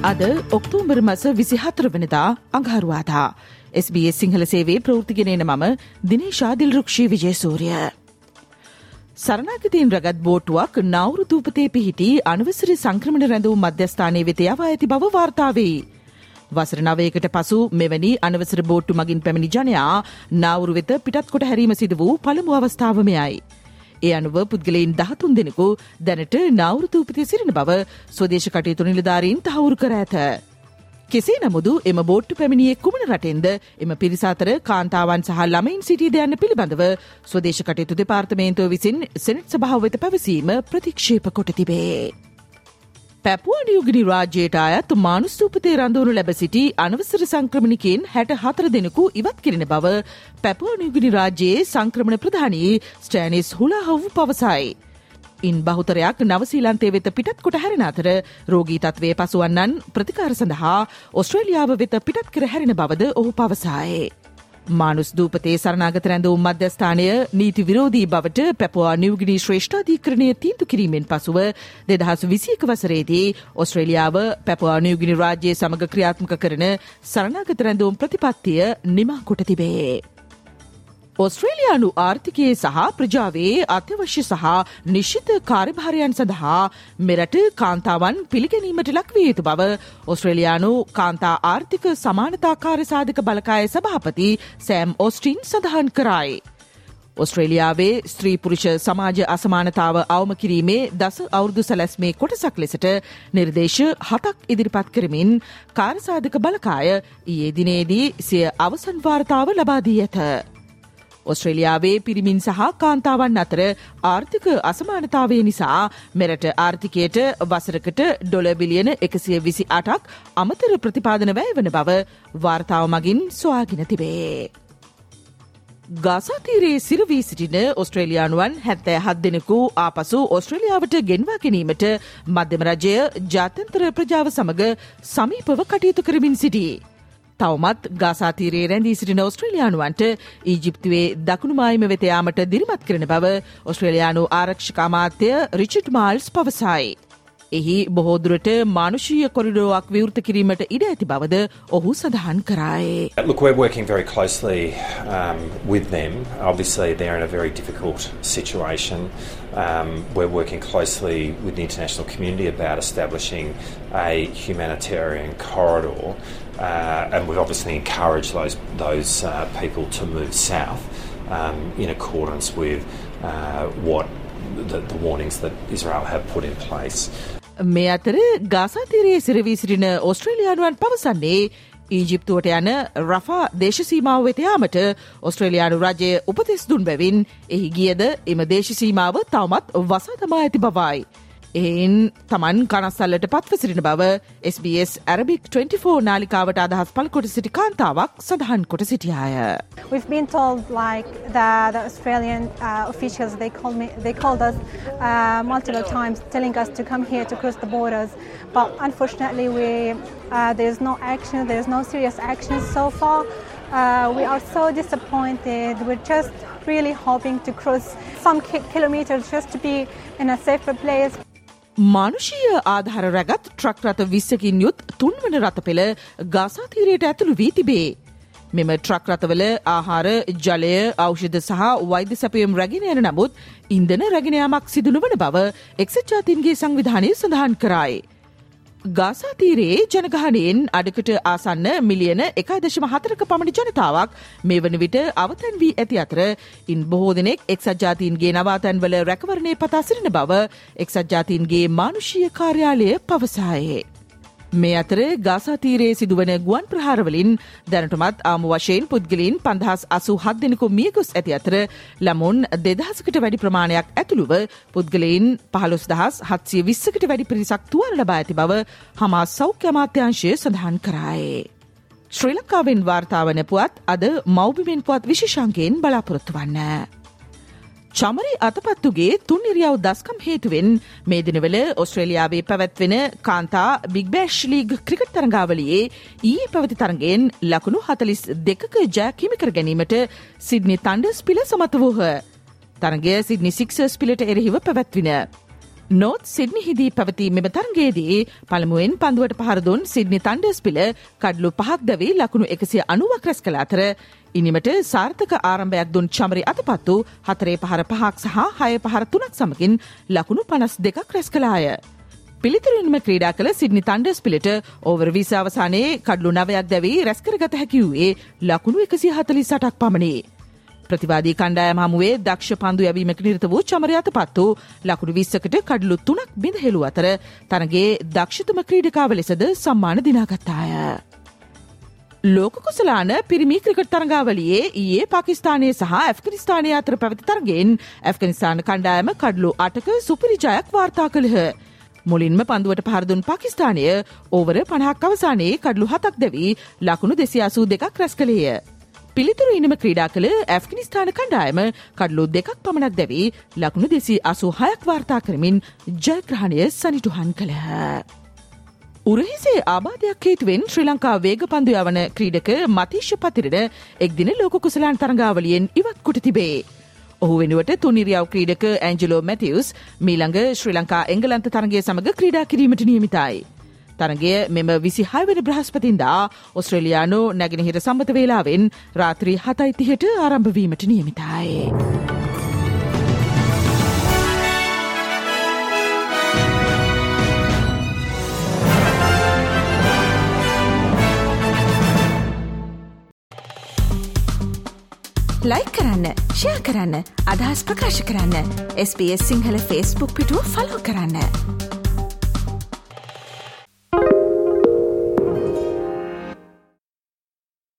අද ඔක්තෝම්බර් මස විසිහතර වනදා අඟහරුවාදා. SBS සිංහල සේවේ ප්‍රෘතිගෙනන මම දිනේශාදිල් රුක්ෂී විජයසූරිය. සරණාගතයෙන් රගත් බෝටුවක් නවරු දූපතේ පිහිටි අනවසර සංක්‍රමණ රැඳවූ මධ්‍යස්ථානය වෙත යවා ඇති බව වාර්තාවේ. වසර නවයකට පසු මෙවැනි අනවසර බෝට්ටු මගින් පැමිණි ජනයා නවරු වෙත පිටත් කොට හැරීම සිද වූ පළමු අවස්ථාවමයයි. ඒ අනුව පුද්ගලයින් දහතුන් දෙනෙකු දැනට නවෘතූපති සිරින බව ස්වදේශ කටයුතු නිලධාරීන් තහවුරු කර ඇත. කෙසේ නමුදු එම බෝට්ටු පැමිණියේ කුමන රටෙන්ද එම පිරිසාතර කාන්තාවන් සහ ළමයින් සිටී දයන්න පිළිබඳව ස්වදේශ කටයුතු දෙපාර්තමේන්තුව විසින් සෙනට් සභාව වෙත පැවසීම ප්‍රතික්ෂේප කොට තිබේ. පැපුවනියුගිනි රාජ්‍යයට අයත් මානුස්තූපතේ රඳවනු ලැබ සිටි අනවසර සංක්‍රමණිකෙන් හැට හතර දෙනෙකු ඉවත් කිරෙන බව පැපුවනියුගිනි රාජ්‍යයේ සංක්‍රමණ ප්‍රධානී ස්ටෑනිස් හුලාහවු පවසයි. ඉන් බහුතරයක් නවසීලන්තේ වෙත පිටත් කොට හැරෙන අතර රෝගී තත්වය පසුවන්නන් ප්‍රතිකාර සඳහා ඔස්ට්‍රේලියාව වෙත පිටත් කර හැරෙන බවද ඔහු පවසායේ. මානුස් දූපතේ සරනාගත රැඳවූ මධ්‍යස්ථානය නීති විරෝධී බවට පැපවා නිවගිනී ශ්‍රේෂ්ඨාධීකරණය තීන්තු කිරීමෙන් පසුව දෙදහස් විසියක වසරේදී ඔස්ට්‍රේලියාව පැපවා නිවගිනි රාජ්‍යය සමඟ ක්‍රියාත්මක කරන සරනාගත රැඳවුම් ප්‍රතිපත්තිය නිමා කොට තිබේ. ඔස්ට්‍රේලයානු ආර්ථිකයේ සහ ප්‍රජාවේ අත්‍යවශ්‍ය සහ නිශ්ිත කාර්භාරයන් සඳහා මෙරට කාන්තාවන් පිළිගැනීමට ලක්විය යුතු බව ඔස්ට්‍රේලයානු කාන්තා ආර්ථික සමානතාකාර සාධක බලකාය සභාපති සෑම් ඔස්ටින් සඳහන් කරයි. ඔස්ට්‍රේලියාවේ ස්ත්‍රීපුරුෂ සමාජ අසමානතාව අවම කිරීමේ දස අවුරදු සැලැස්මේ කොටසක් ලෙසට නිර්දේශ හතක් ඉදිරිපත් කරමින් කාරසාධක බලකාය ඊයේ දිනේදී සිය අවසන් වාර්තාව ලබාදී ඇත. ඔස්ට්‍රේලියාවේ පිරිමින් සහ කාන්තාවන් අතර ආර්ථික අසමානතාවය නිසා මෙරට ආර්ථිකයට වසරකට ඩොල බිලියන එකසිය විසි අටක් අමතර ප්‍රතිපාදන වැය වන බව වාර්තාව මගින් සොයාගෙන තිබේ. ගාසාතීරයේ සිරවී සිටින ඔස්ට්‍රේලයානුවන් හැත්තෑ හත් දෙනෙකු ආපසු ඔස්ට්‍රේලියාවට ගෙන්වා ගැනීමට මධ්‍යම රජය ජාත්‍යන්තර ප්‍රජාව සමඟ සමීපව කටයුතු කරමින් සිටී. තවමත් ගාසාතීරයේ රැඳී සිටින ඔස්ට්‍රේලයානුවන්ට ඊජිප්තුවේ දකුණුමායිම වෙතයාමට දිරිමත් කරන බව ඔස්ට්‍රේලයානු ආරක්ෂකාමාත්‍ය රිචට් මාල්ස් පවසයි. එහි බොහෝදුරට මානුෂීය කොරිඩෝවක් විවෘත කිරීමට ඉඩ ඇති බවද ඔහු සඳහන් කරායේ. Look, we're working very closely um, with them. Obviously, they're in a very difficult situation. Um, we're working closely with the international community about establishing a humanitarian corridor, uh, and we've obviously encouraged those those uh, people to move south um, in accordance with uh, what the, the warnings that Israel have put in place. මේ අතර ගාසාතීරයේ සිරවී සිටින ඔස්ට්‍රේලයානුවන් පවසන්නේ ඊජිප්තුවට යන රෆා දේශසීමාව වෙතයාමට ඔස්ට්‍රේලයානු රජය උපතිස් දුන් බැවින් එහි ගියද එම දේශසීමාව තවමත් වසා තමා ඇති බවයි. එයින් තමන් කනස්සල්ලට පත්ව සිරින බව SBS ඇරබික් 24 නාලිකාවට අදහස් පල් කොට සිටි කාන්තාවක් සඳහන් කොට සිටියාය. We've been told like the, the Australian uh, officials they called me they called us uh, multiple times telling us to come here to cross the borders but unfortunately we uh, there's no action there's no serious action so far uh, we are so disappointed we're just really hoping to cross some ki- kilometers just to be in a safer place මානුෂීය ආධාර රැගත් truck රථ විස්සකින් යුත් තුන්වන රථ පෙළ ගාසාතීරයට ඇතුළු වී තිබේ. මෙම ට්‍රක් රථවල ආහාර ජලය ඖෂධ සහ වෛද්‍ය සැපයම් රැගෙන යන නමුත් ඉන්දන රැගෙනයාමක් සිදුනවන බව එක්සජාතින්ගේ සංවිධානය සඳහන් කරයි. ගාසාතීරයේ ජනගහනයෙන් අඩකට ආසන්න මිලියන එකයි දශම හතරක පමණි ජනතාවක් මේ වන විට අවතැන් වී ඇති අතර ඉන් බොහෝ දෙනෙක් එක්සජාතීන්ගේ නවාතැන්වල රැකවරණය පතා සිරින බව එක්සජාතීන්ගේ මානුෂීය කාර්යාලය පවසායේ. මේ අතර ගාසාතීරයේ සිදුවන ගුවන් ප්‍රහාරවලින් දැනටමත් ආම වශයෙන් පුද්ගලින් පන්දහස් අසු හත් දෙනෙකු මියගොස් ඇති අතර ළමුන් දෙදහසකට වැඩි ප්‍රමාණයක් ඇතුළුව පුද්ගලයින් පහළොස් දහස් හත්සිය විස්සකට වැඩි පිරිසක් තුවර ලබා ඇති බව හමා සෞඛ්‍ය අමාත්‍යංශය සඳහන් කරායේ. ශ්‍රී ලංකාවෙන් වාර්තාාවන පුවත් අද මෞබිමෙන් පුවත් විශෂංකයෙන් බලාපොරොත්තු වන්න. චමරි අතපත්තුගේ තුන් ඉරියව් දස්කම් හේතුවෙන් මේ දිනවල ඔස්ට්‍රේලියාවේ පැවැත්වෙන කාන්තා බිග්බෑශ් ලීග් ක්‍රිකට් තරඟාවලියේ ඊයේ පැවති තරගෙන් ලකුණු හතලිස් දෙකක ජයක් හිමිකර ගැනීමට සිද්නි තන්ඩස් පිල සමත වූහ. තරගය සිද්නි සික්සර්ස් පිලට එරෙහිව පැවැත්වින. නොත් සිද්නිහිදී පැවති මෙම තරගේදී පළමුුවෙන් පන්දුවට පහරදුන් සිද්නි තන්ඩස් පිල කඩලු පහක් දැවී ලකුණු එකසිය අනුවක් රැස් කළ අතර ඉනිමට සාර්ථක ආරම්භයක් දුන් චමරි අතපත්තු හතරේ පහර පහක් සහ හය පහර තුනක් සමකින් ලකුණු පනස් දෙකක් රැස් කලාය. පිළිතුරින්ම ක්‍රීඩා කළ සිද්නි තන්ඩස් පිළිට ඕවර විස අවසානයේ කඩලු නවයක් දැවී රැස්කරගත හැකිවූයේ ලකුණු එකසි හතලි සටක් පමණේ. ප්‍රතිවාදී කණ්ඩායම හමුවේ දක්ෂ පන්දු යැවීමක නිරත වූ චමරයාත පත්තු ලකුණු විස්සකට කඩලු තුනක් බිඳ හෙළු අතර තනගේ දක්ෂතම ක්‍රීඩකාව ලෙසද සම්මාන දිනාගත්තාය. ලෝක කුසලාන පිරිමි ක්‍රිකට් තරඟාවලියේ ඊයේ පාකිස්ානය සහ ඇෆ්ගනිස්ථානය අතර පැවති තරගෙන් ඇෆ්ගනිස්ථාන කණ්ඩායම කඩලු අටක සුපිරිජයක් වාර්තා කළහ. මුලින්ම පන්දුවට පහරදුන් පාකිස්ානය ඕවර පණහක් අවසානයේ කඩලු හතක් දැවී ලකුණු දෙසියාසූ දෙකක් රැස් කළේය. පිළිතුරු ඉනම ක්‍රීඩා කළ ඇෆ්ගනිස්ථාන කණ්ඩායම කඩලු දෙකක් පමණක් දැවී ලකුණු දෙසි අසු හයක් වාර්තා කරමින් ජයග්‍රහණය සනිටුහන් කළහ. උරහිසේ ආබාධයක් හේතුවෙන් ශ්‍රී ලංකා වේග පන්දු යවන ක්‍රීඩක මතිශ්‍ය පතිරට එක්දින ලෝක කුසලාන් තරඟාවලියෙන් ඉවත් කොට තිබේ. ඔහු වෙනුවට තුනිරියව් ක්‍රීඩක ඇන්ජලෝ මැතිවස් මීළඟ ශ්‍රී ලංකා එංගලන්ත තරගේ සමඟ ක්‍රීඩා කිරීමට නියමිතයි. තරගය මෙම විසිහයවන බ්‍රහස්පතින්දා ඔස්ට්‍රේලයානු නැගෙනහිර සම්බත වේලාවෙන් රාත්‍රී හතයිතිහට ආරම්භවීමට නියමිතයි. ලයි කරන්න ෂයා කරන්න අදහස් ප්‍රකාශ කරන්න SBS සිංහල ෆස්බුක් පිටුව ෆලෝ කරන්න.